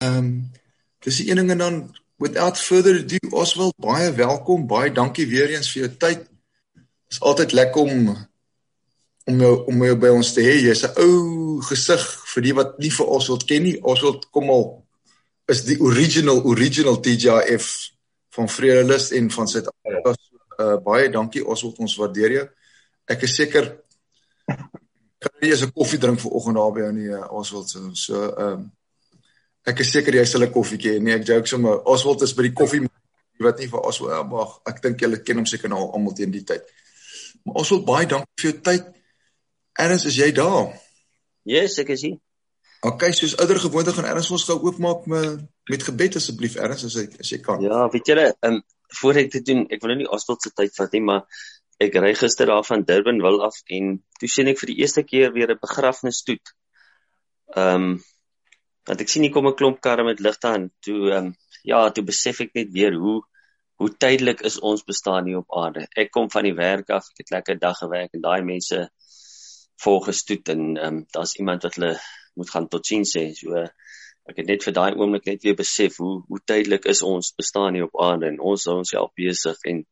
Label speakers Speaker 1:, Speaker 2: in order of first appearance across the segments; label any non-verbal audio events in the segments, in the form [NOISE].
Speaker 1: Ehm um, dis die een ding en dan without further ado Oswald baie welkom. Baie dankie weer eens vir jou tyd. Dit is altyd lekker om om jou om jou by ons te hê. Jy's 'n ou gesig vir die wat nie vir Oswald ken nie. Oswald kom al is die original original TJF van Vredelus en van Suid-Afrika. Uh, baie dankie Oswald, ons waardeer jou. Ek is seker [LAUGHS] kan jy 'n koffie drink vir oggend daar by jou nie uh, Oswald so so ehm um, ek is seker jy sal 'n koffietjie hê. Nee, ek joke sommer. Oswald is by die koffie wat nie vir Oswald maar ek dink julle ken hom seker nou almal teen die tyd. Maar Oswald, baie dankie vir jou tyd. Ernst, is jy daar?
Speaker 2: Yes, ek is hier.
Speaker 1: OK, soos ouer gewoonte gaan Ernst ons gou oopmaak met met gebed asseblief Ernst as jy as jy kan.
Speaker 2: Ja, weet julle, ehm um, voor ek dit doen, ek wil nou nie Oswald se tyd vat nie, maar ek ry gister daar van Durban wil af en toe sien ek vir die eerste keer weer 'n begrafnisstoet. Ehm um, want ek sien hier kom 'n klomp karre met ligte aan. Toe ehm um, ja, toe besef ek net weer hoe hoe tydelik is ons bestaan hier op aarde. Ek kom van die werk af, ek het lekker dag gewerk en daai mense volgestoet en ehm um, daar's iemand wat hulle moet gaan totsiens sê. So ek het net vir daai oomblik net weer besef hoe hoe tydelik is ons bestaan hier op aarde en ons hou onsself besig en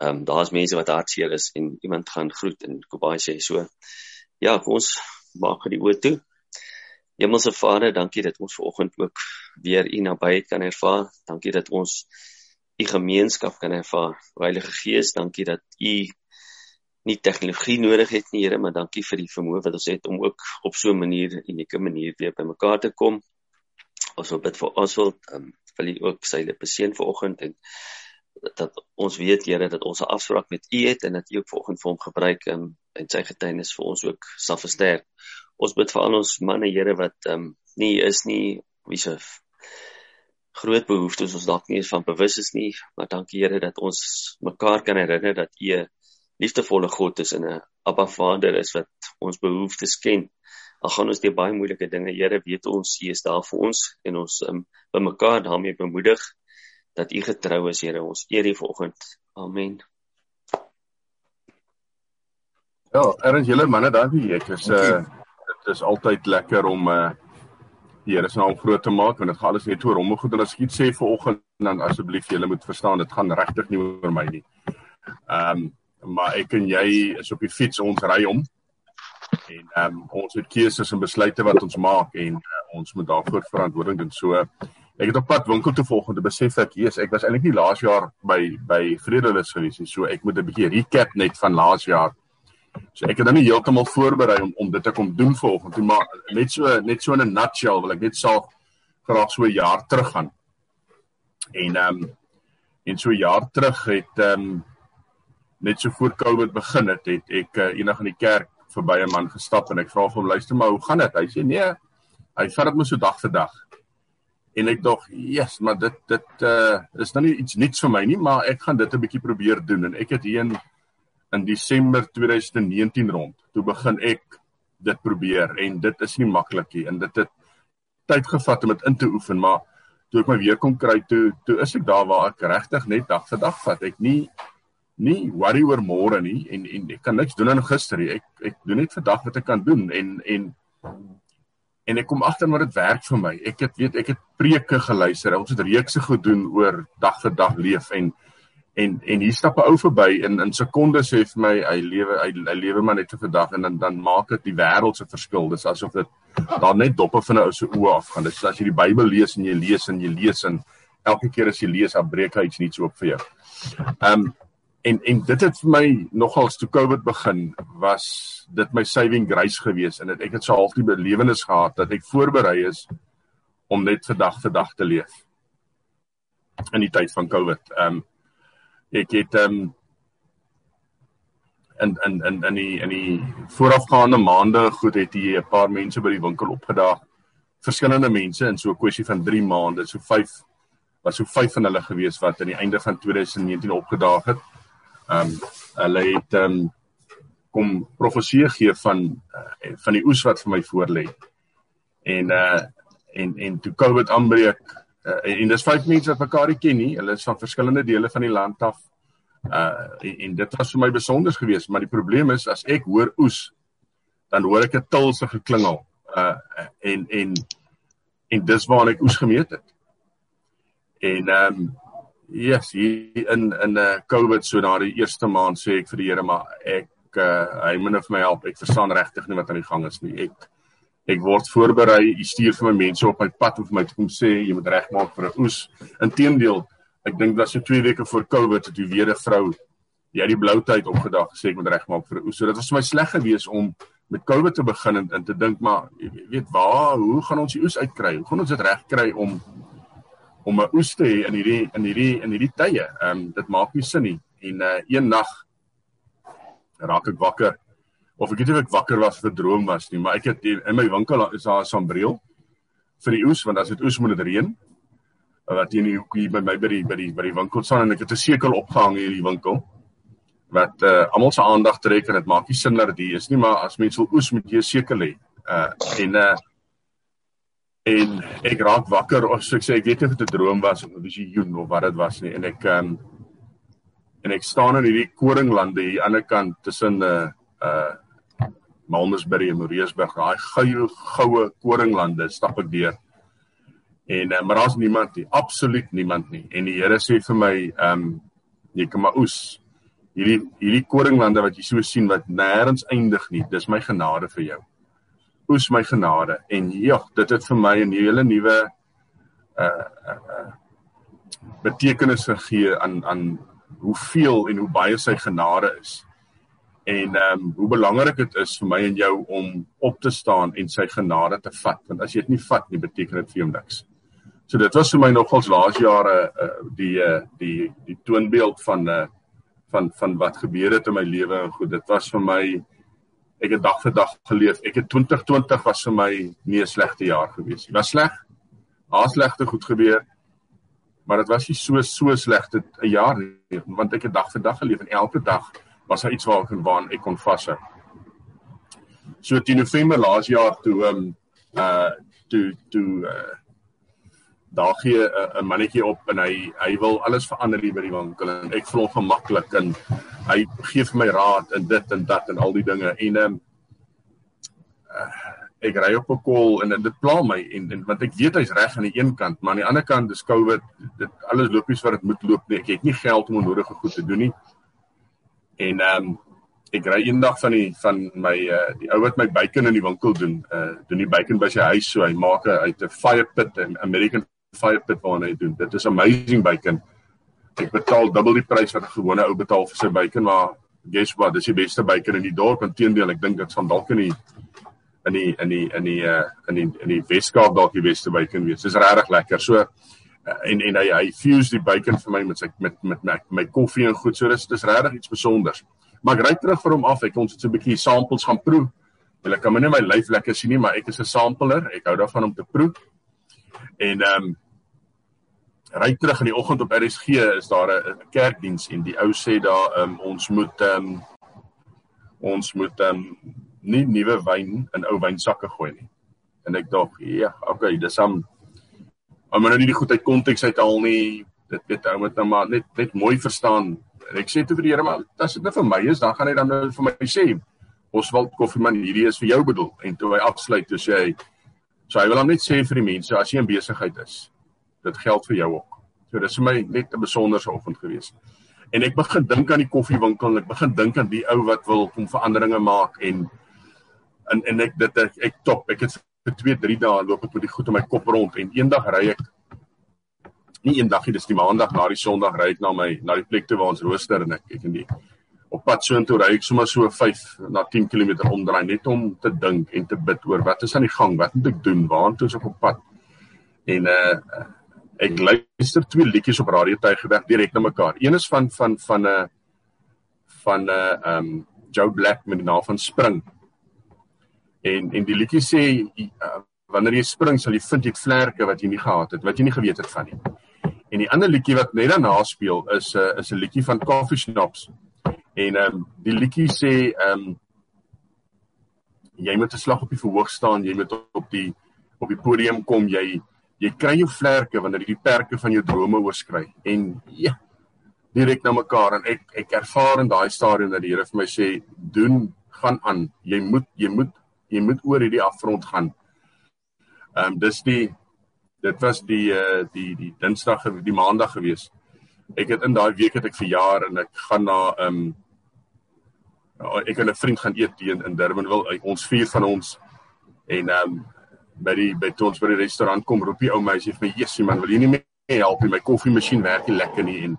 Speaker 2: ehm um, daar's mense wat hartseer is en iemand gaan groet en Kobai sê so. Ja, ons maak die oë toe. Hemelse Vader, dankie dat ons vanoggend ook weer U nabyheid kan ervaar. Dankie dat ons U gemeenskap kan ervaar. Heilige Gees, dankie dat U nie tegnologie nodig het nie, Here, maar dankie vir die vermoë wat ons het om ook op so 'n manier unieke manier weer bymekaar te kom. Ons wil bid vir ehm um, wil U ook sy lippe seën vanoggend en dat ons weet Here dat ons 'n afspraak met U het en dat U ook vanoggend vir hom gebruik um, en sy getuienis vir ons ook sal versterk. Ons bid vir al ons manne Here wat ehm um, nie is nie wie se groot behoeftes ons dalk nie eens van bewus is nie, maar dankie Here dat ons mekaar kan herinner dat U liefdevolle God is en 'n Abba Vader is wat ons behoeftes ken. Al gaan ons deur baie moeilike dinge, Here, weet ons U is daar vir ons en ons um, by mekaar daarmee bemoedig dat U getrou is, Here. Ons eer U vanoggend. Amen.
Speaker 3: Ja, erns julle manne, dankie. Ek is uh dit is altyd lekker om uh die Here se naam groot te maak want dit gaan alles net oor hom. Goed en as ek iets sê vanoggend dan asseblief julle moet verstaan, dit gaan regtig nie oor my nie. Ehm um, maar ek en jy is op die fiets ons ry om en ehm um, ons het keuses en besluite wat ons maak en uh, ons moet daarvoor verantwoording doen. So ek het op pad winkel toe volgende besef ek hier ek was eintlik nie laas jaar by by Vredelus gewees nie. So ek moet 'n bietjie recap net van laas jaar. So ek het dan nie heeltemal voorberei om om dit te kom doen volgende toe maar net so net so in 'n nutshell wil ek net sal graag so 'n jaar terug gaan. En ehm um, en so 'n jaar terug het ehm um, net so voor Covid begin het, het ek uh, eendag in die kerk verby 'n man gestap en ek vra vir hom luister maar hoe gaan dit? Hy sê nee, hy vat dit mos so dag vir dag. En ek dog, "Yes, maar dit dit uh is nou nie iets niets vir my nie, maar ek gaan dit 'n bietjie probeer doen." En ek het hier in in Desember 2019 rond, toe begin ek dit probeer en dit is nie maklik nie en dit het tyd gevat om dit in te oefen, maar toe ek my weer kom kry toe, toe is ek daar waar ek regtig net dag vir dag vat. Ek nie nie worry oor môre nie en en ek kan niks doen aan gister nie. Ek ek doen net vandag wat ek kan doen en en en ek kom agter maar dit werk vir my. Ek het weet ek het preke geluister. Ons het reekse gedoen oor dag vir dag leef en en en hier stap 'n ou verby in in sekondes sê vir my hy lewe hy, hy lewe maar net vir vandag en dan dan maak dit die wêreld se verskil. Dis asof dit daar net doppe van 'n ou se oë afgaan. Dis as jy die Bybel lees en jy lees en jy lees en elke keer as jy lees, dan breek hy iets nuuts oop vir jou. Ehm um, en en dit het vir my nogals toe Covid begin was dit my saving grace gewees en ek het so half die belewenis gehad dat ek voorberei is om net vir dag vir dag te leef in die tyd van Covid. Ehm um, ek het ehm um, en en en in die in die voorafgaande maande goed het hier 'n paar mense by die winkel opgedaag. Verskillende mense in so 'n kwessie van 3 maande, so 5 was so 5 van hulle gewees wat aan die einde van 2019 opgedaag het ehm um, hulle het ehm um, kom profesie gee van uh, van die oes wat vir my voorlê. En uh en en toe Covid aanbreek uh, en, en dis vyf mense wat mekaar ken nie. Hulle is van verskillende dele van die land af. Uh en, en dit was vir my besonder geweest, maar die probleem is as ek hoor oes dan hoor ek 'n tilse geklingel. Uh en en en dis waar ek oes gemeet het. En ehm um, yes, hier in in 'n uh, COVID so na die eerste maand sê ek vir die Here maar ek uh, hy moet nou vir my help. Ek verstaan regtig nie wat aan die gang is nie. Ek ek word voorberei. Jy stuur vir my mense op my pad om vir my te kom sê jy moet regmaak vir 'n oes. Inteendeel, ek dink dat so 2 weke voor COVID het jy weer 'n vrou jy die blou tyd opgedag gesê ek moet regmaak vir 'n oes. So dit was vir my sleg geweest om met COVID te begin en, en te dink maar jy weet waar hoe gaan ons die oes uitkry? Hoe gaan ons dit regkry om om 'n oes te hê in hierdie in hierdie in hierdie tye? Ehm um, dit maak nie sin nie. En uh een nag raak ek wakker of ek weet nie of ek wakker was of 'n droom was nie, maar ek het in my winkel is daar 'n sambreel vir die oes want as dit oes moet dit reën. Wat teen die hoekie by my by die by die by die winkel staan en ek het 'n sekel opgehang hier in die winkel wat uh almal se aandag trek en dit maak nie sin dat dit is nie, maar as mense wil oes moet jy 'n sekel hê. Uh en uh en ek raak wakker of so ek sê ek weet nie of dit 'n droom was of 'n visioen of wat dit was nie en ek um en ek staan in hierdie koringlande hier aan die ander kant tussen 'n uh, uh Malmesbury en Moreesburg, daai goue goue koringlande stap ek deur. En uh, maar daar's niemand nie, absoluut niemand nie. En die Here sê vir my, ehm um, jy kan maar oes. Hierdie hierdie koringlande wat jy so sien wat nêrens eindig nie, dis my genade vir jou. Oes my genade en ja, dit het vir my 'n hele nuwe uh uh, uh betekenis gegee aan aan hoeveel en hoe baie sy genade is en ehm um, hoe belangrik dit is vir my en jou om op te staan en sy genade te vat want as jy dit nie vat nie beteken dit vir jou niks. So dit was vir my nogals laas jare uh, die uh, die die toonbeeld van uh, van van wat gebeur het in my lewe en goed dit was vir my ek het dag vir dag geleef. Ek het 2020 was vir my nie 'n slegte jaar gewees nie. Was sleg. Haar slegte goed gebeur. Maar dit was nie so so slegte 'n jaar nie want ek het dag vir dag geleef en elke dag was daar iets waar ek waan ek kon vashou. So teen November laas jaar toe ehm um, uh toe toe uh daar gee 'n uh, mannetjie op en hy hy wil alles verander hier by die winkel en ek voel gemaklik en hy gee vir my raad en dit en dat en al die dinge. En um, uh, ek ry op 'n kol en dit pla my en, en want ek weet hy's reg aan die een kant maar aan die ander kant dis COVID dit alles loop nie so wat dit moet loop nie. Ek het nie geld om onnodige goed te doen nie. En ehm um, ek ry eendag van die van my uh die ou wat my bacon in die winkel doen, uh doen die bacon by sy huis so hy maak uit 'n fire pit en American fire pit waarna hy doen. Dit is amazing bacon. Ek betaal dubbel die prys wat 'n gewone ou betaal vir sy bacon, maar guess what, dis die beste bacon in die dorp. Inteendeel, ek dink dit sal dalk in die in die in die in die uh in die in die Weskaap dalk die beste bacon wees. Dis regtig lekker. So uh, en en hy hy fuse die bacon vir my met sy met met my, my koffie en goed. So dis dis regtig iets spesiaals. Maar ek ry terug vir hom af. Ek kon net so 'n bietjie samples gaan proe. Hulle kan my net my lyf lekker sien nie, maar ek is 'n sampler. Ek hou daarvan om te proe. En ehm um, ry terug in die oggend op RSG is daar 'n kerkdiens en die ou sê daar ehm um, ons moet ehm um, ons moet ehm um, nie nuwe wyn in ou wynsakke gooi nie. En ek dink, ja, okay, dis hom. Om nou nie die goed uit konteks uithaal nie. Dit weet ou moet nou maar net net mooi verstaan En ek sê toe vir die Here maar as dit net vir my is, dan gaan hy dan nou vir my sê Oswald Koffieman hierdie is vir jou bedoel en toe hy afsluit toe sê hy so hy wil hom net sê vir die mense as jy in besigheid is, dit geld vir jou ook. So dis vir my net 'n besonderse oggend gewees. En ek begin dink aan die koffiewinkel en ek begin dink aan die ou wat wil kom veranderinge maak en en en ek dit ek, ek top ek het vir 2 3 dae loop ek met die goed in my kop rond en eendag ry ek nie eendag nie, dis die maandag na die Sondag ry ek na my na die plek toe waar ons rooster en ek ek in die op pad so intoe ry ek sommer so 5 na 10 km omdraai net om te dink en te bid oor wat is aan die gang, wat moet ek doen, waartoe is ek op pad. En uh ek luister twee liedjies op radio tyd gewerk direk na mekaar. Een is van van van 'n uh, van 'n uh, um Joe Black met die naam van Spring. En en die liedjie sê uh, wanneer jy spring sal jy vind jy vlerke wat jy nie gehad het, wat jy nie geweet het van nie. En die ander liedjie wat net daarna speel is 'n uh, is 'n liedjie van Coffee Shops. En ehm um, die liedjie sê ehm um, jy moet 'n slag op die verhoog staan, jy moet op die op die podium kom, jy jy kry jou vlerke wanneer jy die perke van jou drome oorskry. En ja, direk na mekaar en ek ek ervaar in daai stadium dat die Here vir my sê, doen gaan aan. Jy moet jy moet jy moet oor hierdie afgrond gaan. Ehm um, dis die dit was die uh die die Dinsdag die Maandag gewees. Ek het in daai week het ek verjaar en ek gaan na um ek en 'n vriend gaan eet in in Durbanville. Ons vier van ons en um by die by ons by die restaurant kom roep die ou meisie vir my, "Jessie man, wil jy nie meer help nie? My koffiemasjien werk nie lekker nie." En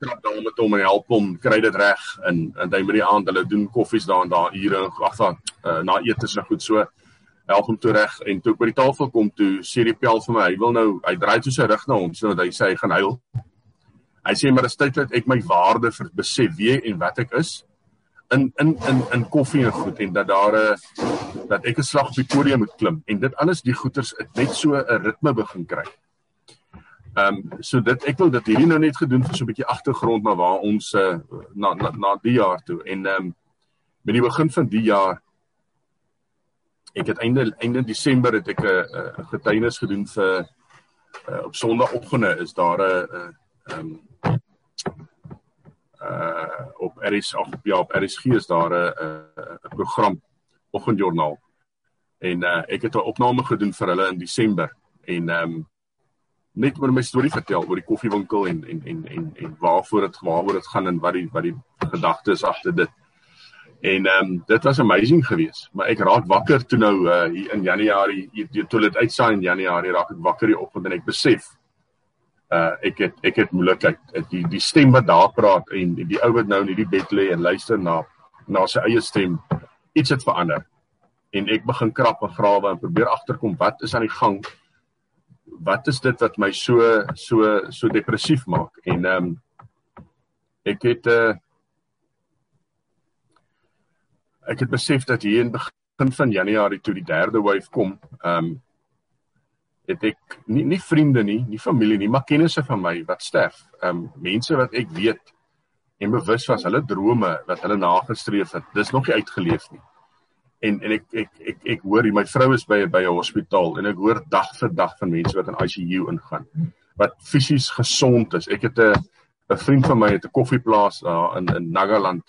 Speaker 3: krap daar met hom en help hom kry dit reg en en hy met die aand hulle doen koffies daar en daar ure ag van uh, na ete se goed so help hom toe reg en toe ek by die tafel kom toe sê die pel vir my hy wil nou hy draai toe sy rug na hom sodat hy sê hy gaan huil. Hy sê maar dit is tyd dat ek my waarde vir besef wie en wat ek is in in in in koffie en goed en dat daar 'n dat ek 'n slag op die podium moet klim en dit alles die goeters net so 'n ritme begin kry. Ehm um, so dit ek wil dit hierdie nou net gedoen vir so 'n bietjie agtergrond maar waar ons uh, na, na na die jaar toe en ehm um, met die begin van die jaar ek het einde einde Desember het ek 'n uh, uh, getuienis gedoen vir uh, op Sondagoggende is daar 'n ehm um, uh op RS of ja op RSG is daar 'n 'n program oggendjoernaal. En uh ek het 'n opname gedoen vir hulle in Desember en ehm um, net oor my storie vertel oor die koffiewinkel en en en en en waarvoor dit waaroor dit gaan en wat die wat die gedagtes agter dit. En ehm um, dit was amazing geweest, maar ek raak wakker toe nou uh, hier in Januarie, hier toe dit uitsaai in Januarie raak ek wakker hier op en ek besef uh ek het ek het moeilikheid die die stem wat daar praat en die, die ou wat nou in die bed lê en luister na na sy eie stem iets het verander. En ek begin krap en grawe en probeer agterkom wat is aan die gang? Wat is dit wat my so so so depressief maak? En ehm um, ek het 'n uh, ek het besef dat hier in begin van Januarie toe die derde wave kom, ehm um, het ek nie nie vriende nie, nie familie nie, maar kennisse van my wat sterf. Ehm um, mense wat ek weet en bewus was hulle drome wat hulle nagestreef het, dis nog nie uitgeleef nie. En en ek ek ek ek hoor my vrou is by by 'n hospitaal en ek hoor dag vir dag van mense wat in ICU ingaan wat fisies gesond is. Ek het 'n 'n vriend van my het 'n koffieplaas daar in in Nagaland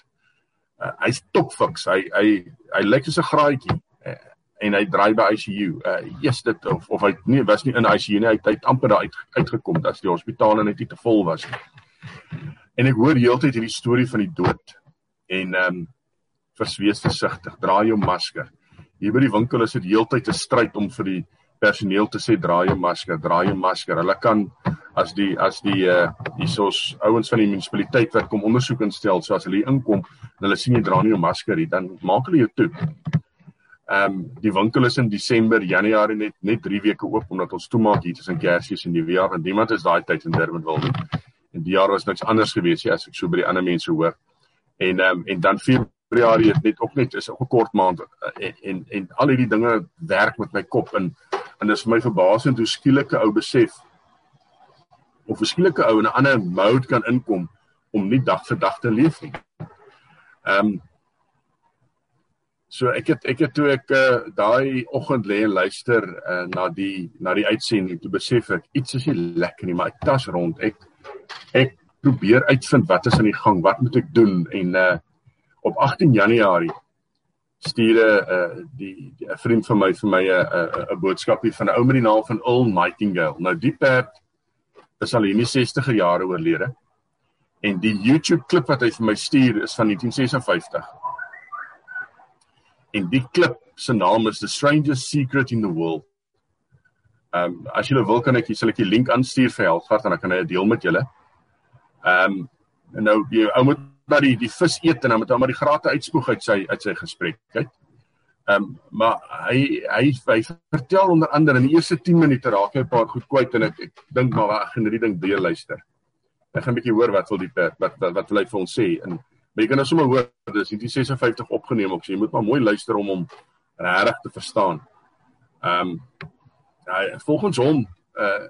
Speaker 3: uh, hy's topfiks. Hy hy hy lyk soos 'n graadjie uh, en hy draai by ICU. Uh eers dit of of hy nie was nie in ICU nie. Hy het, hy het amper daar uit uitgekom dat die hospitale net nie te vol was. En ek hoor heeltyd hierdie storie van die dood en ehm um, verswees versigtig, dra jou masker. Hier by die winkel is dit heeltyd 'n stryd om vir die personeel te sê dra jou masker, dra jou masker. Hulle kan as die as die uh hiersos ouens van die munisipaliteit wat kom ondersoek instel, so as hulle inkom en hulle sien jy dra nie jou masker nie, dan maak hulle jou toe. Ehm um, die winkel is in Desember, Januarie net net 3 weke oop omdat ons toemaak hier tussen Kersfees en Nuwejaar want niemand is daai tyd in Durbanville nie. En die jaar was niks anders gewees nie as ek so by die ander mense hoor. En ehm um, en dan Februarie het net ook net is 'n kort maand en, eh, en en al hierdie dinge werk met my kop in En dit is my verbaasend hoe skielik 'n ou besef of 'n skielike ou in 'n ander mode kan inkom om nie dag vir dag te leef nie. Ehm um, so ek het ek het toe ek uh, daai oggend lê en luister uh, na die na die uitsending toe besef ek iets is nie lekker nie, maar ek tas rond. Ek ek probeer uitvind wat is aan die gang, wat moet ek doen en uh op 18 Januarie stuur 'n uh, die 'n vriend van my vir my 'n 'n 'n boodskapie van 'n ou met die naam van Earl Nightingale. Nou die perd is al in die 60er jare oorlede. En die YouTube klip wat hy vir my stuur is van 1956. En die klip se naam is The Strangest Secret in the World. Ehm um, as julle wil kan ek sal ek die link aanstuur vir Helfard en dan kan hy dit deel met julle. Ehm um, en nou die ou moet dat die die vis eet en dan moet hy maar die grate uitspoeg uit sy uit sy gesprek. Kyk. Ehm um, maar hy hy hy vertel onder andere in die eerste 10 minute raak hy 'n paar goed kwyt en ek ek dink maar ek gaan hierdie ding deur luister. Ek gaan 'n bietjie hoor wat wil die wat wat, wat wil hy vir ons sê en maar jy kan nou sommer hoor dis in die 56 opgeneem ook so jy moet maar mooi luister om hom regtig te verstaan. Ehm um, ja, volgens hom uh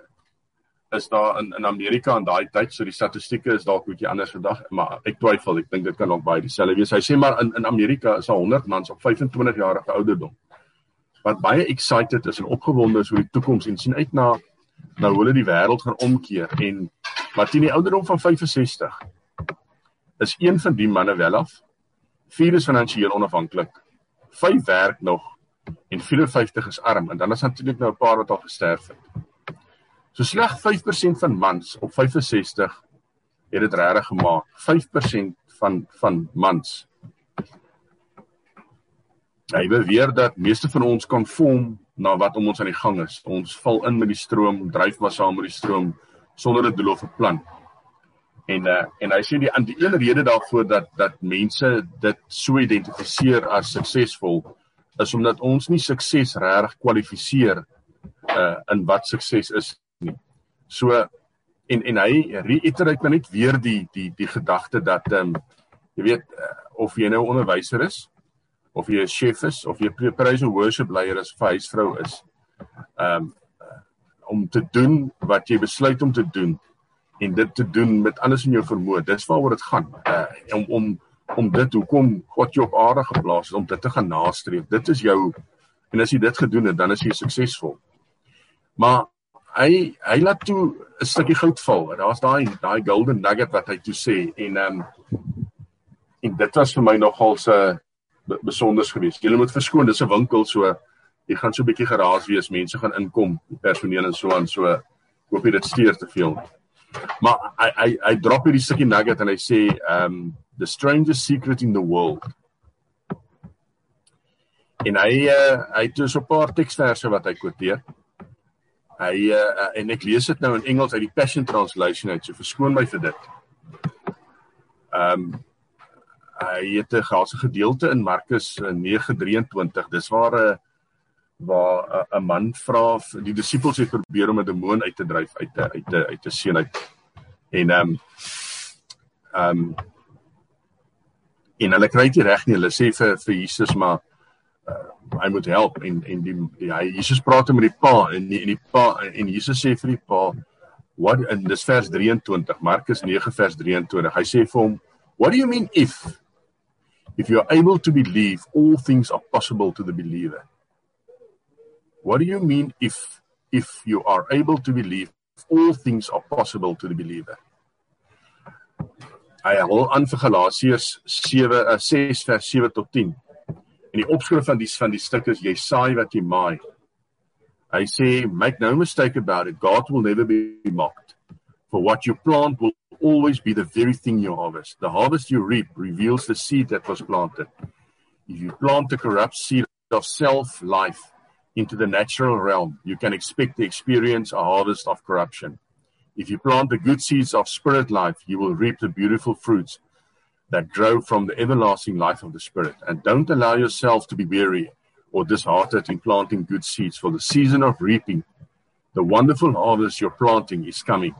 Speaker 3: is daar in in Amerika in daai tyd so die statistieke is dalk bietjie anders vandag maar ek twyfel ek dink dit kan ook baie dieselfde wees hy sê maar in in Amerika is daar 100 mans op 25 jarige ouderdom wat baie excited is en opgewonde is oor die toekoms en sien uit na hoe hulle die wêreld gaan omkeer en maar teen die ouderdom van 65 is een van die manne wel af vier is finansiëel onafhanklik vyf werk nog en 54 is arm en dan is natuurlik nou 'n paar wat al gesterf het So slegs 5% van mans op 65 het dit regtig gemaak. 5% van van mans. Hy beweer dat meeste van ons konform na wat om ons aan die gang is. Ons val in met die stroom, dryf maar saam met die stroom sonder 'n doel of 'n plan. En uh, en hy sê die aan die een rede daarvoor dat dat mense dit so identifiseer as suksesvol is omdat ons nie sukses regtig kwalifiseer uh in wat sukses is nie. So en en hy reiterate net weer die die die gedagte dat ehm um, jy weet uh, of jy nou onderwyser is of jy 'n chef is of jy and worship leier is huisvrou is. Ehm um, om te doen wat jy besluit om te doen en dit te doen met alles in jou vermoë. Dis waaroor dit gaan. Uh om om om dit hoekom God jou op aarde geplaas het om dit te gaan nastreef. Dit is jou en as jy dit gedoen het, dan is jy suksesvol. Maar hy hy laat toe 'n stukkie goud val. Daar's daai daai golden nugget wat hy toe sê en ehm um, en dit was vir my nogal se besonders geweest. Jy moet verskoon, dis 'n winkel so jy gaan so 'n bietjie geraas wees, mense gaan inkom, personeel en so aan so hoop jy dit steur te veel. Maar hy hy hy drop hierdie stukkie nugget en hy sê um the strangest secret in the world. En hy uh, hy het so 'n paar teksverse wat hy quoteer. Hy uh, en ek lees dit nou in Engels uit die Passion Translation uit, so verskoon my vir dit. Um hy het 'n gaase gedeelte in Markus 9:23. Dis waar 'n uh, waar 'n man vra die disippels het probeer om 'n demoon uit te dryf uit 'n uit 'n uit 'n seun uit. En ehm um, ehm um, en hulle kry dit reg nie. Hulle sê vir vir Jesus maar uh, hy moet help en en die, die hy Jesus praat met die pa en die, en die pa en Jesus sê vir die pa what in dis vers 23 Markus 9 vers 23 hy sê vir hom what do you mean if if you are able to believe all things are possible to the believer What do you mean if if you are able to believe all things are possible to the believer? Hy hou aan vir Galasiërs 7 6 vers 7 tot 10. En die opskrif van die van die stuk is jy saai wat jy maai. Hy sê make no mistake about it God will never be mocked. For what you plant will always be the very thing you harvest. The harvest you reap reveals the seed that was planted. If you plant a corrupt seed of self life into the natural realm, you can expect to experience a harvest of corruption. If you plant the good seeds of spirit life, you will reap the beautiful fruits that grow from the everlasting life of the spirit. And don't allow yourself to be weary or disheartened in planting good seeds, for the season of reaping, the wonderful harvest you're planting is coming.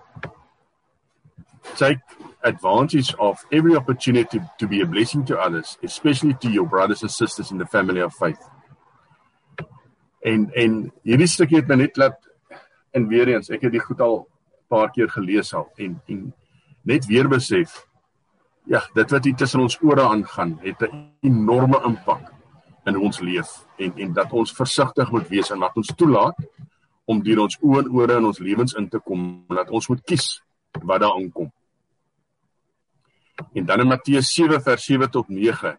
Speaker 3: Take advantage of every opportunity to be a blessing to others, especially to your brothers and sisters in the family of faith. En en hierdie stukkie het my net laat en weer eens, ek het dit goed al 'n paar keer gelees al en en net weer besef ja, dit wat hier tussen ons ore aangaan, het 'n enorme impak in ons lewe en en dat ons versigtig moet wees en wat ons toelaat om deur ons oë en ore in ons lewens in te kom, dat ons moet kies wat daar aankom. En dan in Matteus 7 vers 7 tot 9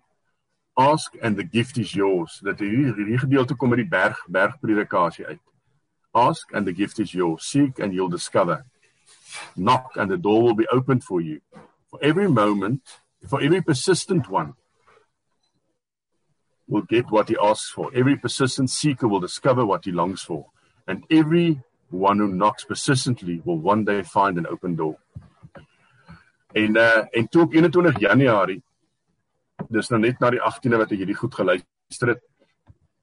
Speaker 3: ask and the gift is yours. Dat hier hierdie gedeelte kom met die berg bergpredikasie uit. Ask and the gift is yours. Seek and you'll discover. Knock and the door will be opened for you. For every moment for every persistent one will get what he asks for. Every persistent seeker will discover what he longs for. And every one who knocks persistently will one day find an open door. En uh, en toe op 21 Januarie dis nou net na die 18de wat ek hierdie goed geluister het.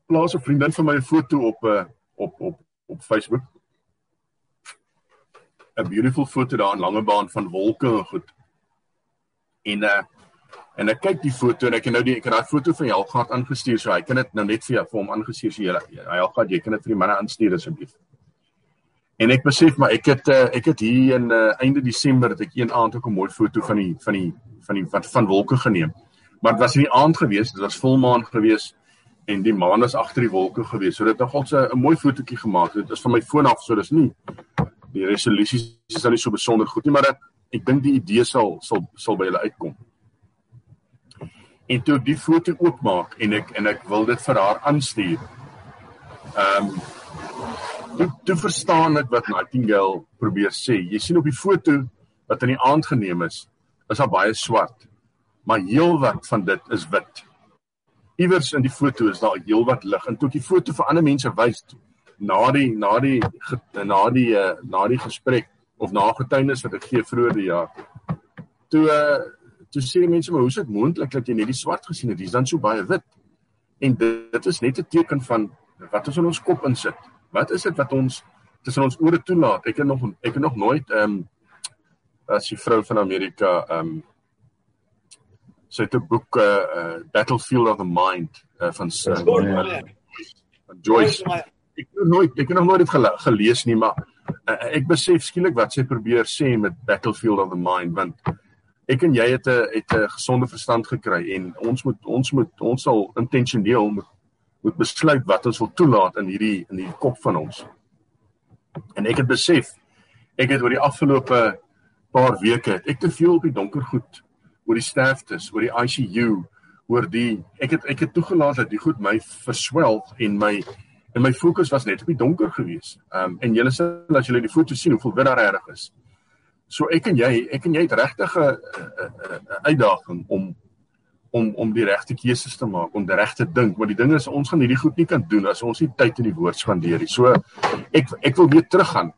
Speaker 3: Plaas 'n vriendin van my 'n foto op 'n uh, op op op Facebook. 'n Beautiful foto daar in Langebaan van wolke en goed. En uh en ek kyk die foto en ek het nou die ek het daai foto van Helgaard aangestuur so hy kan dit nou net vir jou vir hom aangestuur so jy Helgaard jy kan dit vir die manne aanstuur asseblief. En ek besef maar ek het uh, ek het hier in uh, einde Desember het ek een aand ook 'n mooi foto van die van die van die van, van wolke geneem maar dit was in die aand gewees, dit was volmaan gewees en die maan was agter die wolke gewees. So dit het nogal 'n mooi fotootjie gemaak. Dit is van my foon af, so dis nie die resolusies is dan nie so besonder goed nie, maar ek, ek dink die idee sal sal sal by julle uitkom. En toe die foto oopmaak en ek en ek wil dit vir haar aanstuur. Ehm um, toe, toe verstaan ek wat Nightingale probeer sê. Jy sien op die foto wat in die aand geneem is, is daar baie swart. Maar heelwat van dit is wit. Iewers in die foto is daar heelwat lig en toe ek die foto vir ander mense wys na die na die na die uh, na die gesprek of na getuienis wat ek gee vroeër die jaar. Toe uh, toe sê mense maar hoe is dit moontlik dat jy net die swart gesien het? Dis dan so baie wit. En dit, dit is net 'n teken van wat ons in ons kop insit. Wat is dit wat ons tussen ons ore toelaat? Ek het nog ek het nog nooit ehm um, as die vrou van Amerika ehm um, sy het 'n boek uh, uh Battlefield of the Mind uh, van uh, van Joyce. Ek het nooit ek het nog nooit dit gele, gelees nie, maar uh, ek besef skielik wat sy probeer sê met Battlefield of the Mind want ek en jy het 'n het 'n gesonde verstand gekry en ons moet ons moet ons sal intentioneel moet moet besluit wat ons wil toelaat in hierdie in die kop van ons. En ek het besef ek het oor die afgelope paar weke het ek te veel op die donker goed oor die sterftes, oor die ICU, oor die ek het ek het toegelaat dat die goed my verswelg en my en my fokus was net op die donker gewees. Ehm um, en julle sal as julle die foto sien hoeveel wit daar reg is. So ek en jy, ek en jy het regtig 'n uitdaging om om om die regte keuses te maak, om reg te dink, want die ding is ons gaan hierdie goed nie kan doen as ons nie tyd in die woord spandeer nie. So ek ek wil weer teruggaan.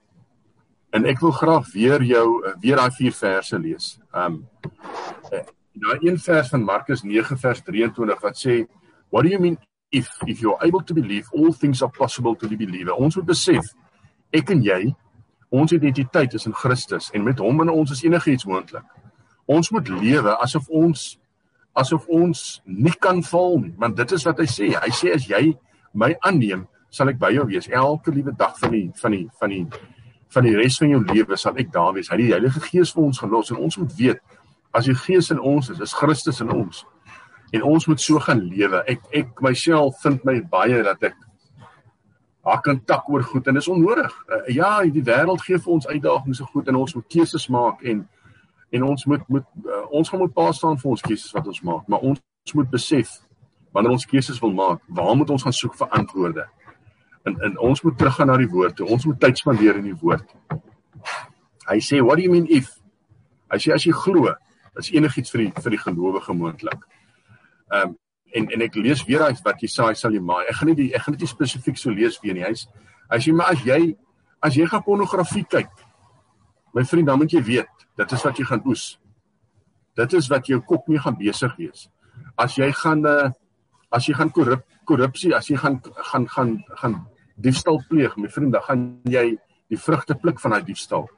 Speaker 3: En ek wil graag weer jou weer daai vier verse lees. Um daai een vers van Markus 9 vers 23 wat sê what do you mean if if you're able to believe all things are possible to the believer. Ons moet besef ek en jy Ons identiteit is in Christus en met hom in ons is enigiets moontlik. Ons moet lewe asof ons asof ons nie kan val nie, want dit is wat hy sê. Hy sê as jy my aanneem, sal ek by jou wees elke liewe dag van die van die van die van die res van jou lewe sal ek daar wees. Hy die Heilige Gees vir ons gelos en ons moet weet as die Gees in ons is, is Christus in ons. En ons moet so gaan lewe. Ek ek myself vind my baie dat ek haar kan tak oor goed en is onnodig. Uh, ja, die wêreld gee vir ons uitdagings so goed en ons moet keuses maak en en ons moet moet uh, ons gaan moet pa staan vir ons keuses wat ons maak, maar ons moet besef wanneer ons keuses wil maak, waar moet ons gaan soek vir antwoorde? En en ons moet teruggaan na die woord toe. Ons moet tyd spandeer in die woord. Hy sê, "What do you mean if?" Hy sê as jy glo, is enigiets vir die vir die gelowige moontlik. Ehm um, en en ek lees weer uit wat Jesaja sal jy maar ek gaan nie die ek gaan dit spesifiek so lees weer nie hy's as jy maar as jy as jy gaan pornografie kyk my vriend dan moet jy weet dit is wat jy gaan oes dit is wat jou kop nie gaan besig wees as jy gaan uh, as jy gaan korrup korrupsie as jy gaan gaan gaan gaan diefstal pleeg my vriend dan gaan jy die vrugte pluk van daai diefstal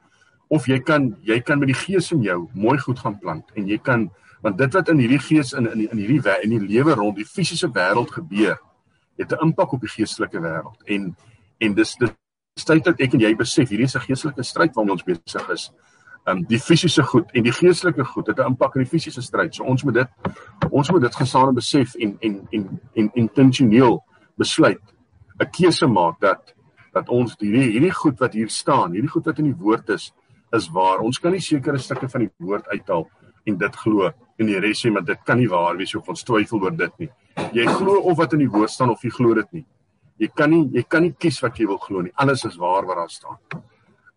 Speaker 3: of jy kan jy kan met die gees in jou mooi goed gaan plant en jy kan want dit wat in hierdie gees in in in hierdie in die lewe rond die fisiese wêreld gebeur het 'n impak op die geestelike wêreld en en dis dit tyd dat ek en jy besef hierdie is 'n geestelike stryd waarmee ons besig is. Um die fisiese goed en die geestelike goed het 'n impak in die fisiese stryd. So ons moet dit ons moet dit gesame besef en en en en intentioneel besluit 'n keuse maak dat dat ons hierdie hierdie goed wat hier staan, hierdie goed wat in die woord is, is waar. Ons kan nie sekere stukke van die woord uithaal en dit glo en die res sê maar dit kan nie waar wees of ons twyfel oor dit nie. Jy glo of wat in die woord staan of jy glo dit nie. Jy kan nie jy kan nie kies wat jy wil glo nie. Alles is waar wat daar staan.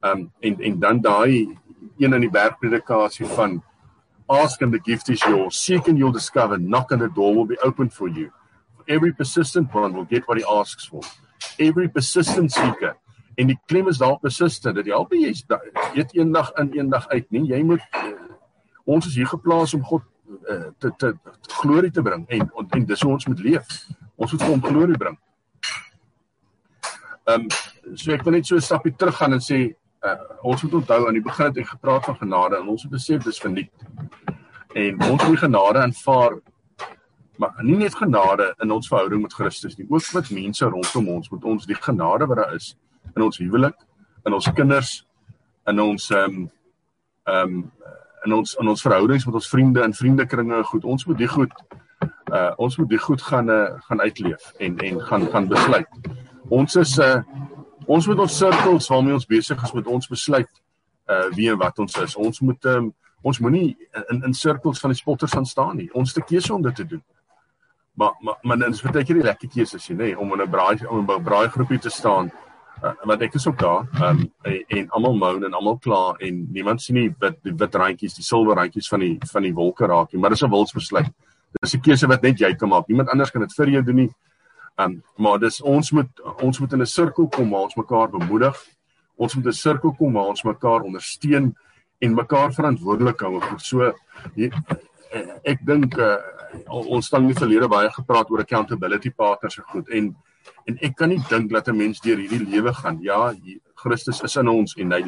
Speaker 3: Um en en dan daai een in die bergpredikasie van ask and the gift is yours seek and you'll discover knock and the door will be opened for you every persistent one will get what he asks for every persistent seeker en die klem is daar persistent dat jy al jy eet eendag in eendag uit nie jy moet ons is hier geplaas om God uh, te, te te glorie te bring en en dis hoe ons moet leef. Ons moet hom glorie bring. Ehm um, so ek wil net so 'n stapie terug gaan en sê uh, ons moet onthou aan die begin het ek gepraat van genade en ons moet besef dis verniet. En ons moet genade aanvaar maar nie net genade in ons verhouding met Christus nie, ook met mense rondom ons moet ons die genade wat daar is in ons huwelik, in ons kinders, in ons ehm um, ehm um, in ons in ons verhoudings met ons vriende en vriendekringe goed. Ons moet die goed uh ons moet die goed gaan uh, gaan uitleef en en gaan gaan besluit. Ons is uh ons moet ons sirkels waarmee ons besig is met ons besluit uh wie en wat ons is. Ons moet um, ons moenie in in sirkels van die spotters gaan staan nie. Ons het 'n keuse om dit te doen. Maar maar maar dit is baie keer die lekker keuse as jy nê om in 'n braai om 'n braai groepie te staan. Uh, want ek is ook daar um, en, en almal moan en almal kla en niemand sien nie wit die wit randjies die silwer randjies van die van die wolke raak nie maar dis 'n wilsbesluit. Dis 'n keuse wat net jy kan maak. Niemand anders kan dit vir jou doen nie. Um, maar dis ons moet ons moet in 'n sirkel kom waar ons mekaar bemoedig. Ons moet 'n sirkel kom waar ons mekaar ondersteun en mekaar verantwoordelik hou. So hier, ek dink uh, ons staan in die verlede baie gepraat oor accountability partners se goed en en ek kan nie dink dat 'n mens deur hierdie lewe gaan. Ja Christus is in ons en hy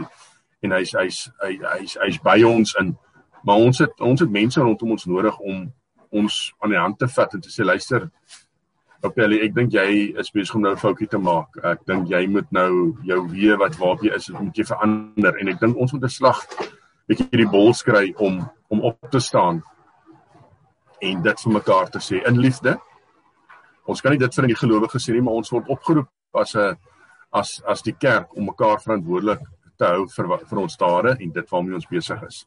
Speaker 3: en hy's hy's hy's hy's hy by ons in. Maar ons het ons het mense rondom ons nodig om ons aan die hand te vat en te sê luister Appelli, ek dink jy is besig om nou 'n foutjie te maak. Ek dink jy moet nou jou weer wat waarop jy is, moet jy verander. En ek dink ons moet 'n slag bietjie hierdie bol skry om om op te staan en dit vir mekaar te sê in liefde. Ons kan nie dit vir die gelowiges sê nie, maar ons word opgeroep as 'n as as die kerk om mekaar verantwoordelik te hou vir vir ons dade en dit waarmee ons besig is.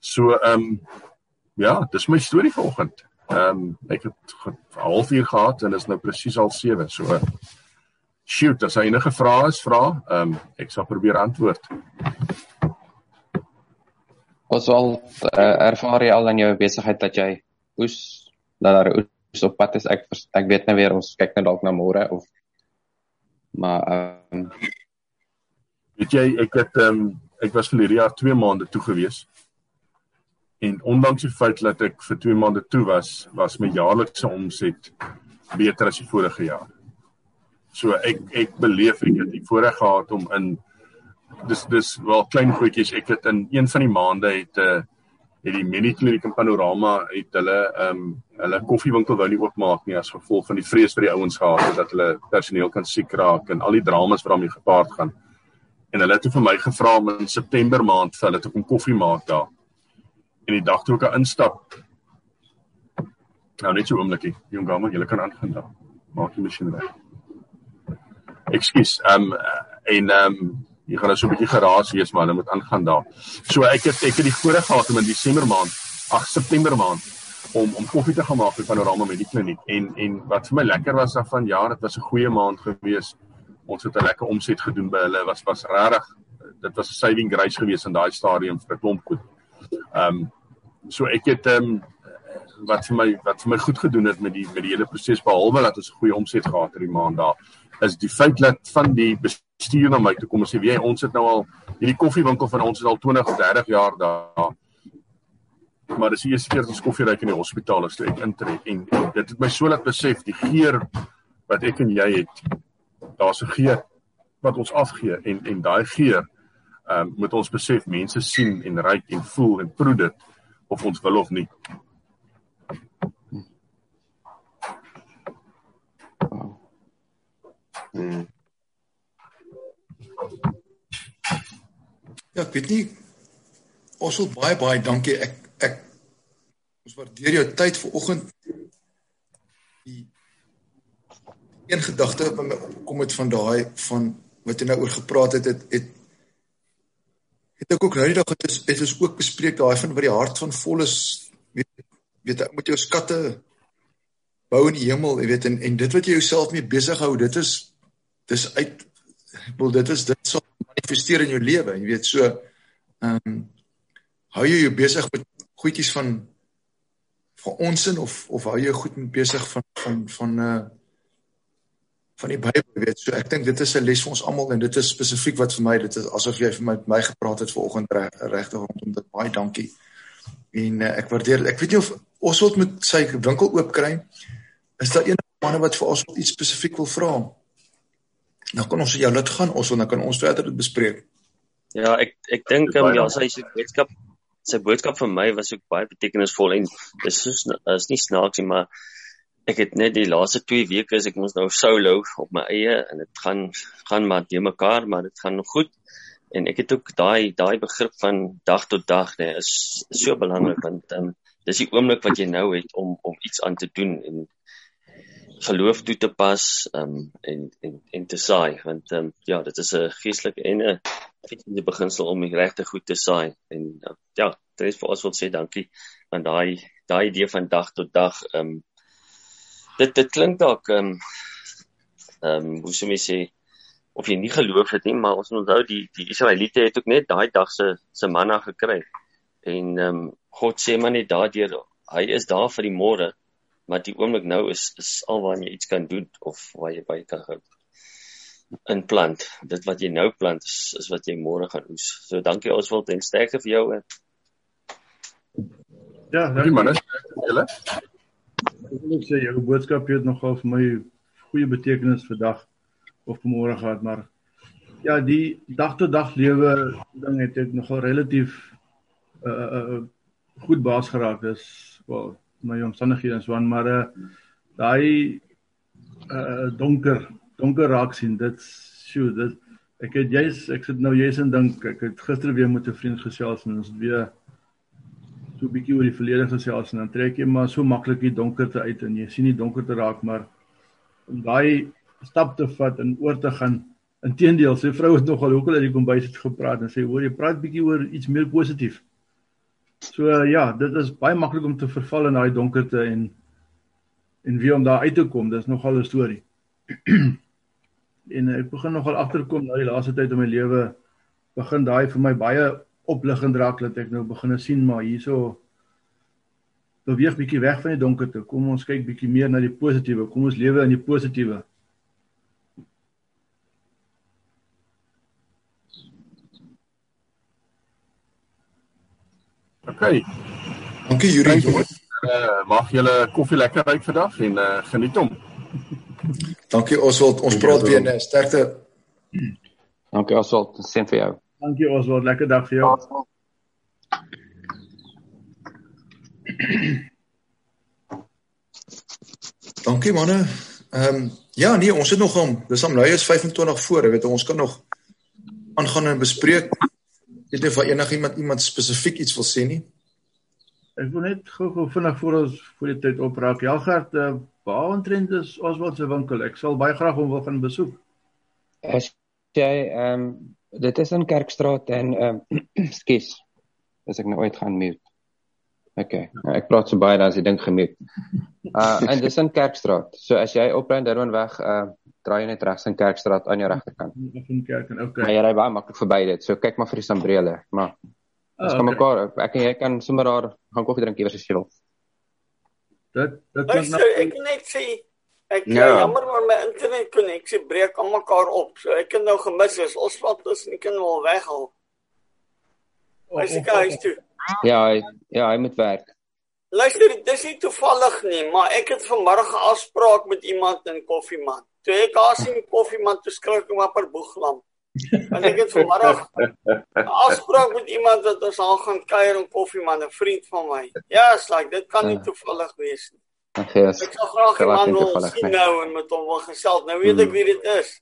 Speaker 3: So ehm um, ja, dis my storie vanoggend. Ehm um, ek het 'n halfuur gehad en is nou presies al 7. So shoot, as enige vrae is, vra. Ehm um, ek sal probeer antwoord.
Speaker 4: Ons al uh, ervaar jy al in jou besigheid dat jy oes dat daar oes op pad is. Ek ek weet nou weer ons kyk net dalk na môre of maar ehm um,
Speaker 3: weet jy ek het ehm um, ek was vir hierdie jaar 2 maande toe gewees. En ondanks die feit dat ek vir 2 maande toe was, was my jaarlikse omset beter as die vorige jaar. So ek ek beleef ek het die voorreg gehad om in dis dis wel klein goedjies ek het in een van die maande het 'n uh, eh, het die Minikliniek in Panorama het hulle ehm um, hulle koffiewinkel wou nie oopmaak nie as gevolg van die vrees vir die ouens gehad het dat hulle personeel kan siek raak en al die dramas wat daarmee gepaard gaan. En hulle het vir my gevra om in September maand vir hulle te kom koffie maak daar. En die dag toe ek instap Nou net so oomblikie, jong gamer, jy kan aangaan daar. Maak die masjien reg. Ekskuus. Ehm um, en ehm um, jy gaan nou so 'n bietjie geraas wees maar hulle moet aangaan daar. So ek het ek het die voorreg gehad om in Desember maand, ag September maand om om koffie te gaan maak vir Panorama die kliniek en en wat vir my lekker was af van ja, dit was 'n goeie maand gewees. Ons het 'n lekker omset gedoen by hulle. Was was regtig dit was 'n saving grace gewees in daai stadium vir 'n klomp goed. Ehm um, so ek het ehm um, wat vir my wat vir my goed gedoen het met die met die hele proses behalwe dat ons 'n goeie omset gehad het die maand daar is die feit dat van die bestuur na my toe kom en sê wie ons het nou al hierdie koffiewinkel van ons is al 20 of 30 jaar daar. Maar dis die eerste keer dat ons koffie ry in die hospitaal as ek intree en dit het my so laat besef die geur wat ek en jy het. Daar's 'n geur wat ons afgee en en daai geur ehm um, moet ons besef mense sien en ruik en voel en proe dit of ons wil of nie.
Speaker 1: Hmm. Ja, ek weet nie. Ons wil baie baie dankie. Ek ek ons waardeer jou tyd vanoggend. Die een gedagte wat my opkom het van daai van wat jy nou oor gepraat het, het het het ek ook nou die dag het is het is ook bespreek daai van wat die hart van vol is weet weet ek moet jou skatte bou in die hemel, jy weet en en dit wat jy jouself mee besig hou, dit is dis uit ek wil dit is dit sal manifesteer in jou lewe jy weet so ehm um, hou jy jou besig met goedjies van van ons in of of hou jy goed met besig van van van uh van die Bybel weet so ek dink dit is 'n les vir ons almal en dit is spesifiek wat vir my dit is asof jy vir my my gepraat het vanoggend regtig rondom dit baie dankie. En uh, ek waardeer ek weet nie of ons wil met sy winkel oop kry is daar enige manne wat vir ons iets spesifiek wil vra Nou kan ons jou laat gaan ons dan kan ons verder dit bespreek.
Speaker 2: Ja, ek ek dink um, ja, sy sy boodskap sy boodskap vir my was ook baie betekenisvol en dis is, is nie snaaks nie, maar ek het net die laaste 2 weke as ek mos nou solo op my eie en dit gaan gaan maar te mekaar, maar dit gaan goed. En ek het ook daai daai begrip van dag tot dag, nee, is, is so belangrik want um, dis die oomblik wat jy nou het om om iets aan te doen en geloof toe te pas um, en en en te saai want um, ja dit is 'n geestelike en 'n fisiese beginsel om die regte goed te saai en uh, ja is vir ons wil sê dankie want daai daai idee van dag tot dag um, dit dit klink dalk ehm um, um, hoe sou mens sê of jy nie geloof het nie, maar ons onthou die die Israeliete het ook net daai dag se se manna gekry. En ehm um, God sê maar net daardeur hy is daar vir die môre, maar die oomblik nou is is alwaar jy iets kan doen of waar jy by kan hou in plant. Dit wat jy nou plant is, is wat jy môre gaan oes. So dankie Oswald en sterkte vir jou.
Speaker 3: Ja, dankie man. Julle.
Speaker 5: Ek wil sê jou boodskap het nogal vir my goeie betekenis vandag of môre gehad, maar ja, die dag tot dag lewe ding het ek nogal relatief uh uh goed baas geraak. Dis wel my omstandighede en so aan, maar uh daai uh donker donker raak sien. Dit sjoe, dit ek het jy's ek sit nou jy's en dink ek het gister weer met 'n vriend gesels en ons het weer so 'n bietjie oor die verlede gesels en dan trek jy maar so maklik die donkerte uit en jy sien die donkerte raak maar om daai stap te vat en oor te gaan Inteendeel, sy vrou het nogal ook al uit die kombuis het gepraat en sê hoor jy praat bietjie oor iets meer positief. So uh, ja, dit is baie maklik om te verval in daai donkerte en en wie om daar uit te kom, dis nogal 'n storie. [CLEARS THROAT] en ek begin nogal agterkom nou die laaste tyd in my lewe begin daai vir my baie opliggend raak dat ek nou begin sien maar hierso beweeg bietjie weg van die donkerte. Kom ons kyk bietjie meer na die positiewe. Kom ons lewe in die positiewe.
Speaker 3: OK.
Speaker 1: Dankie Yuri.
Speaker 3: Uh, mag julle koffie lekker ryk vandag en uh, geniet hom.
Speaker 1: Dankie Oswald. Ons praat weer 'n sterkte.
Speaker 4: Dankie Oswald. Sien vir jou.
Speaker 5: Dankie Oswald. Lekker dag vir jou.
Speaker 1: Dankie manne. Ehm um, ja, nee, ons het nog om. Dis om nou is 25 voor, weet ons kan nog aangaan en bespreek. Weet nie of enigiemand iemand spesifiek iets wil sê nie.
Speaker 5: Ek wil net gou-gou vinnig voor ons voor die tyd opraak. Jalgard, uh, waar ontrent is Oswald se winkel? Ek sal baie graag hom wil gaan besoek.
Speaker 4: As jy ehm um, dit is in Kerkstraat en ehm um, [CLEARS THROAT] skus. As ek nou ooit gaan mute. OK. Nou, ek praat so baie dan as jy dink gemute. Uh en dis in Kerkstraat. So as jy op Rand Durban weg uh draai jy net regs in Kerkstraat aan jou regterkant.
Speaker 5: In Kerk en OK.
Speaker 4: Maar jy ry baie maklik verby dit. So kyk maar vir die sambrele, maar Ons oh, kan okay. mekaar ek en jy kan sommer daar gaan koffie drink iewers as jy wil.
Speaker 5: Dit dit
Speaker 6: klink nou ek net sê ek ja. jammer maar my internet koneksie breek al mekaar op. So ek het nou gemis is ons wat ons nie kan wel weghaal. Hy sê hy toe.
Speaker 4: Ja, hy, ja, hy moet werk.
Speaker 6: Luister, dit is nie toevallig nie, maar ek het vanmôre 'n afspraak met iemand in Koffieman. Toe ek daar sien Koffieman toe skryf ek maar per boeglam. En ek het vanmôre 'n afspraak met iemand wat ons al gaan kuier en koffie man, 'n vriend van my. Ja, yes, like dit kan nie ja. toevallig wees nie.
Speaker 4: Ag ja.
Speaker 6: Ek sal graag iemand wil sien nou en met hom wil gesels. Nou weet ek hmm. wie dit is.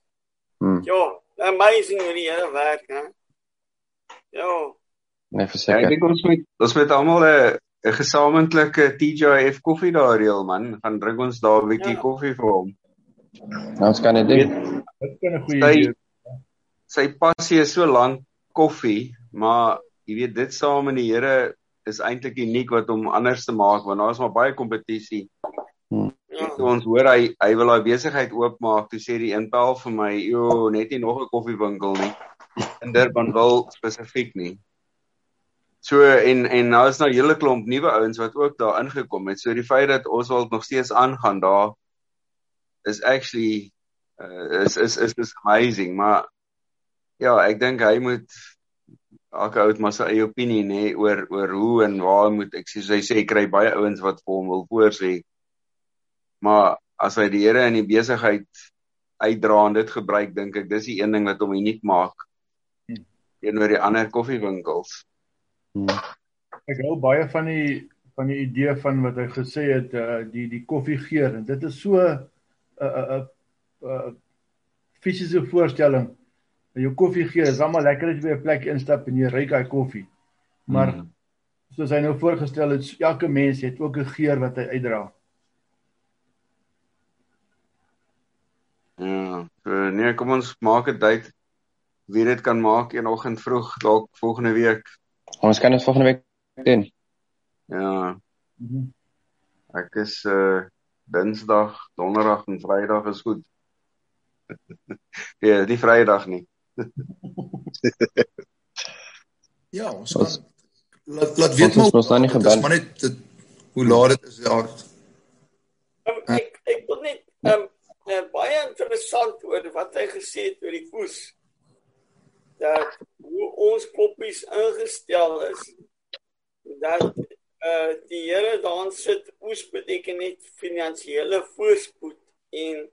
Speaker 4: Hmm.
Speaker 6: Jo, amazing hoe die Here werk, hè. Jo.
Speaker 4: Nee, verseker.
Speaker 7: Ek dink ons moet ons moet almal 'n 'n gesamentlike TJF koffie daar reël man. Gaan drink ons daar 'n bietjie ja. koffie vir hom.
Speaker 4: Nou, ons kan dit doen.
Speaker 5: Dit kan 'n goeie idee
Speaker 7: sy passie is so lank koffie, maar jy weet dit saam met die Here is eintlik uniek wat hom anders te maak want daar is maar baie kompetisie.
Speaker 4: Hmm.
Speaker 7: So ons hoor hy hy wil daai besigheid oopmaak, toe sê die inpel vir my, "Jo, net nie nog 'n koffiewinkel nie." In Durban wil spesifiek nie. So en en nou is nou 'n hele klomp nuwe ouens wat ook daar ingekom het. So die feit dat ons wil nog steeds aangaan daar is actually uh, is is is is amazing, maar Ja, ek dink hy moet elke ou het maar sy eie opinie nê oor oor hoe en waar moet ek sê hy sê kry baie ouens wat vir hom wil voorsê. Maar as hy die Here in die besigheid uitdra en dit gebruik, dink ek dis die een ding wat hom uniek maak hmm. teenoor die ander koffiewinkels.
Speaker 4: Hmm.
Speaker 5: Ek hou baie van die van die idee van wat hy gesê het uh, die die koffiegeur en dit is so 'n uh, 'n uh, uh, uh, fisiese voorstelling jou koffie gee, is almal lekker as jy by 'n plek instap en jy ry daai koffie. Maar mm. soos hy nou voorgestel het, elke mens het ook 'n geur wat hy uitdra.
Speaker 7: Ja, so, nee, kom ons maak dit uit wie dit kan maak een oggend vroeg dalk volgende week.
Speaker 4: Ons kan dit volgende week doen.
Speaker 7: Ja. -hmm. Ek is uh Dinsdag, Donderdag en Vrydag is goed. ja, die Vrydag nie. [LAUGHS]
Speaker 1: ja, ons kan laat laat weet maar
Speaker 4: ons nou nie gebel.
Speaker 1: Maar net dit, hoe laat dit is daar.
Speaker 6: Um, ek ek wil net um, uh, baie interessant oor wat hy gesê het oor die oes. Dat hoe ons koppies ingestel is dat uh die Here daan sit oes beteken net finansiële voorspoed en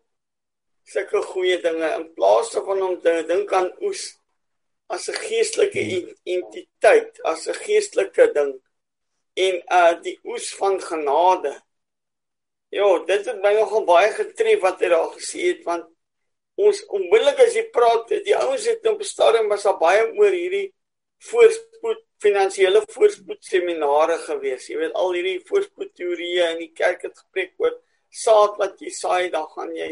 Speaker 6: sulke goeie dinge in plaas van om te dink aan oes as 'n geestelike entiteit, as 'n geestelike ding en uh die oes van genade. Ja, dit het my nogal baie getref wat hy daar gesê het want ons onmiddellik as jy praat, die ouens het op 'n stadium was daar baie oor hierdie voorspoed finansiële voorspoed seminare gewees. Jy weet al hierdie voorspoed teorieë in die kerk het gepreek oor saad wat jy saai, dan gaan jy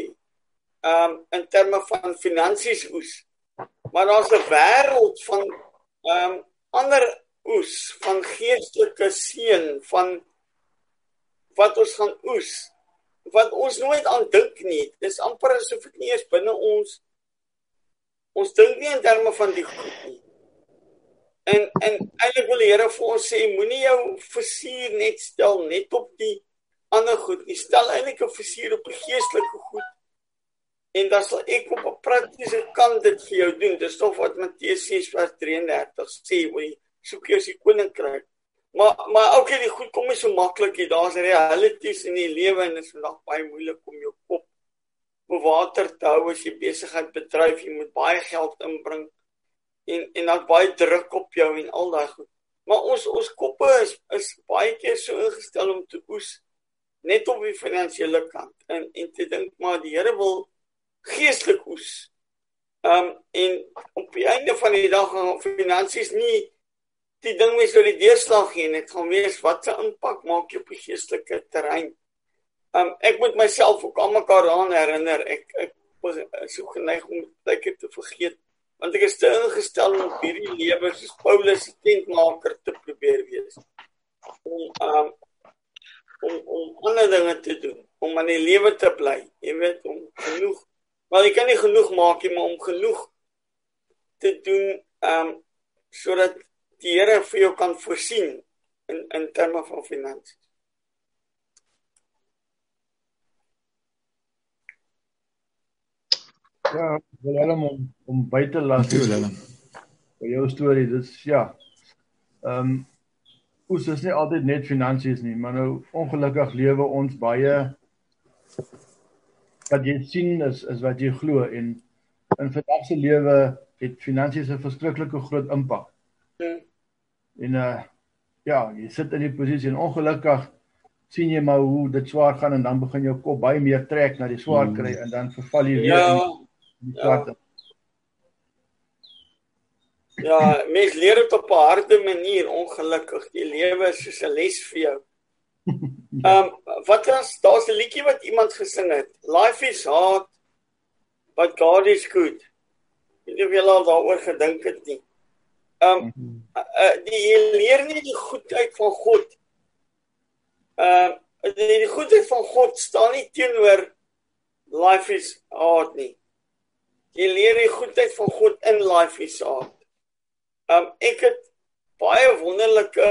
Speaker 6: ehm um, in terme van finansies oes. Maar daar's 'n wêreld van ehm um, ander oes, van geestelike seën, van wat ons gaan oes wat ons nooit aan dink nie. Dis amper asof dit nie eens binne ons ons dink nie in terme van die goed nie. En en eintlik wil die Here vir ons sê moenie jou fokuseer net stel net op die ander goed. Jy stel eintlik 'n fokuseer op die geestelike goed. En dan sal ek op 'n praktiese kant dit vir jou doen. Dis stof wat Matteus 6:33 sê, "Wie soek jy die koninkryk?" Maar maar ook hierdie goed kom nie so maklik nie. Daar's realities in die lewe en dit is vandag baie moeilik om jou kop bo water te hou as jy besigheid bedryf. Jy moet baie geld inbring en en dan baie druk op jou en al daai goed. Maar ons ons koppe is is baie keer so ingestel om te oes net op die finansiële kant en en te dink maar die Here wil geestelik oes. Um en op die einde van die dag gaan finansies nie die ding mes oor die deurslag gee net gaan wees wat se impak maak jy op die geestelike terrein. Um ek moet myself ook aan mekaar aan herinner. Ek ek was so geneig om baie te vergeet want ek is te ingestel om hierdie lewe soos Paulus se tentmaker te probeer wees. Om um om om ander dinge te doen, om aan die lewe te bly. Jy weet om genoeg, maar jy kan nie genoeg maak nie, maar om genoeg te doen ehm um, sodat die Here vir jou kan voorsien in in terme van finansies.
Speaker 5: Ja, Willem om om by te laat.
Speaker 1: Willem.
Speaker 5: Vir jou storie, dis ja. Ehm um, oes is nie altyd net finansies nie, maar nou ongelukkig lewe ons baie wat jy sien is is wat jy glo en in vandag se lewe het finansies 'n verskriklike groot impak. Hmm. En uh ja, jy sit in die posisie en ongelukkig sien jy maar hoe dit swaar gaan en dan begin jou kop baie meer trek na die swaar kry hmm. en dan verval jy weer
Speaker 6: ja, in die swart. Ja. Ja, mens leer dit op 'n harde manier ongelukkig. Die lewe is soos 'n les vir jou. [LAUGHS] Ehm um, wat is daar's 'n liedjie wat iemand gesing het. Life is hard but God is good. Ek het wel al daaroor gedink het nie. Ehm um, uh, die jy leer nie die goedheid van God. Ehm uh, die, die goedheid van God staan nie teenoor life is hard nie. Jy leer die goedheid van God in life is hard. Um ek het baie wonderlike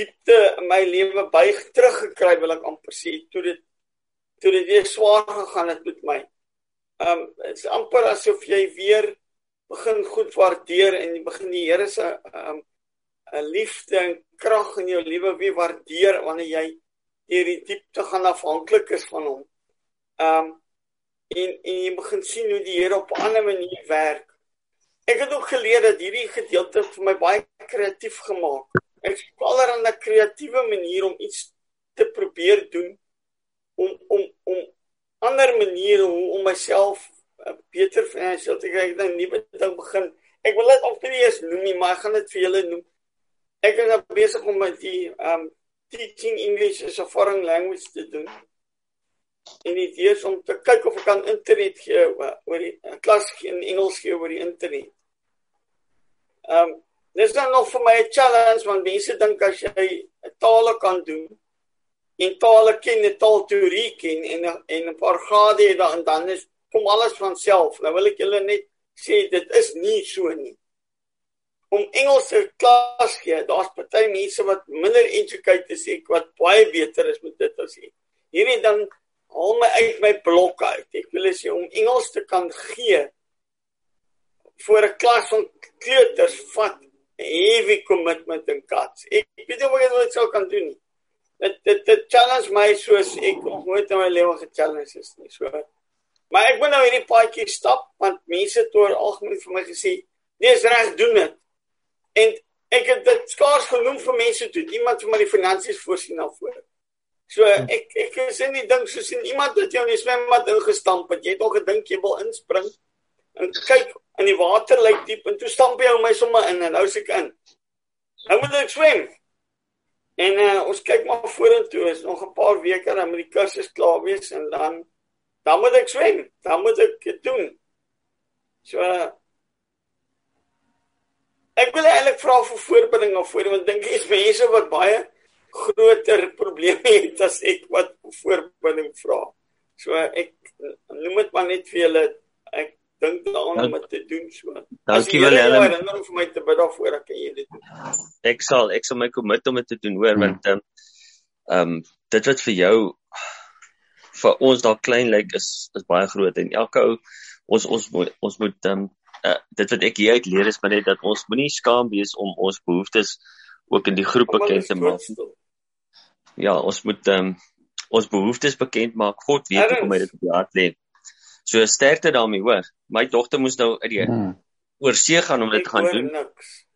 Speaker 6: diepte in my lewe by teruggekry wil ek amper sê toe dit toe dit weer swaar gegaan het met my. Um dit is amper asof jy weer begin goed waardeer en jy begin die Here se um 'n liefde en krag in jou lewe weer waardeer wanneer jy deur die diepte gaan afhanklik is van hom. Um en en jy begin sien hoe die Here op 'n ander manier werk Ek het ook geleer dat hierdie gedeelte vir my baie kreatief gemaak. Ek het allerlei kreatiewe manier om iets te probeer doen om om om ander maniere hoe om myself uh, beter finansiëel te kry. Ek het 'n nuwe ding begin. Ek wil dit op nie eens noem nie, maar ek gaan dit vir julle noem. Ek is nou besig om met die um teaching English as a foreign language te doen. En dit is om te kyk of ek kan internet gee uh, oor die uh, klas in Engels gee oor die internet. Um, dis dan nog vir my 'n challenge want mense dink as jy 'n taal kan doen en tale ken, 'n taal teorie ken en en 'n paar grade het dan dan is kom alles van self. Nou wil ek julle net sê dit is nie so nie. Om Engels te klas gee, daar's party mense wat minder educated is ek wat baie beter is met dit as ek. Hierdie ding haal my uit my blok uit. Ek wil sê om Engels te kan gee voor 'n klas van kleuters vat heavy commitment en guts. Ek, weet nie hoe ek dit sou kan doen nie. Dit dit dit challenge my soos ek nog nooit in my lewe ge-challenge is nie. So Maar ek moet nou hierdie paadjie stap want mense het oor algemeen vir my gesê, "Nee, is reg, doen dit." En ek het dit skaars genoem vir mense toe. Iemand vir my die finansies voorsien daarvoor. So ek ek sê nie dink soos in iemand het jou in die swembad ingestamp het. Jy het al gedink jy wil inspring en kyk in die water lyk diep en toe stamp jy my sommer in en nou se ek in. Nou moet ek swem. En uh, ons kyk maar vorentoe. Is nog 'n paar weke dan moet die kursus klaar wees en dan dan moet ek swem. Dan moet ek dit doen. So ek wil eintlik vra vir voorbereiding of voor want dink jy is mense wat baie groter probleme het as ek wat voorbereiding vra. So ek noem dit maar net vir julle ek dink daaraan om dit te doen so.
Speaker 2: Dankie Willem.
Speaker 6: Ek wil vir my te bid daarvoor dat jy dit doen.
Speaker 2: Ek sal ek sal my commit om dit te doen hoor hmm. want ehm um, dit wat vir jou vir ons daar klein lyk is is baie groot en elke ou ons ons moet ons moet um, uh, dit wat ek hier uit leer is maar net dat ons moenie skaam wees om ons behoeftes ook in die groep bekend te maak. Ja, ons moet um, ons behoeftes bekend maak. God weet hoe om dit op die hart lê. So sterkte daarmee, hoor. My dogter moes nou uit die hmm. oor see gaan om dit te gaan doen. Niks.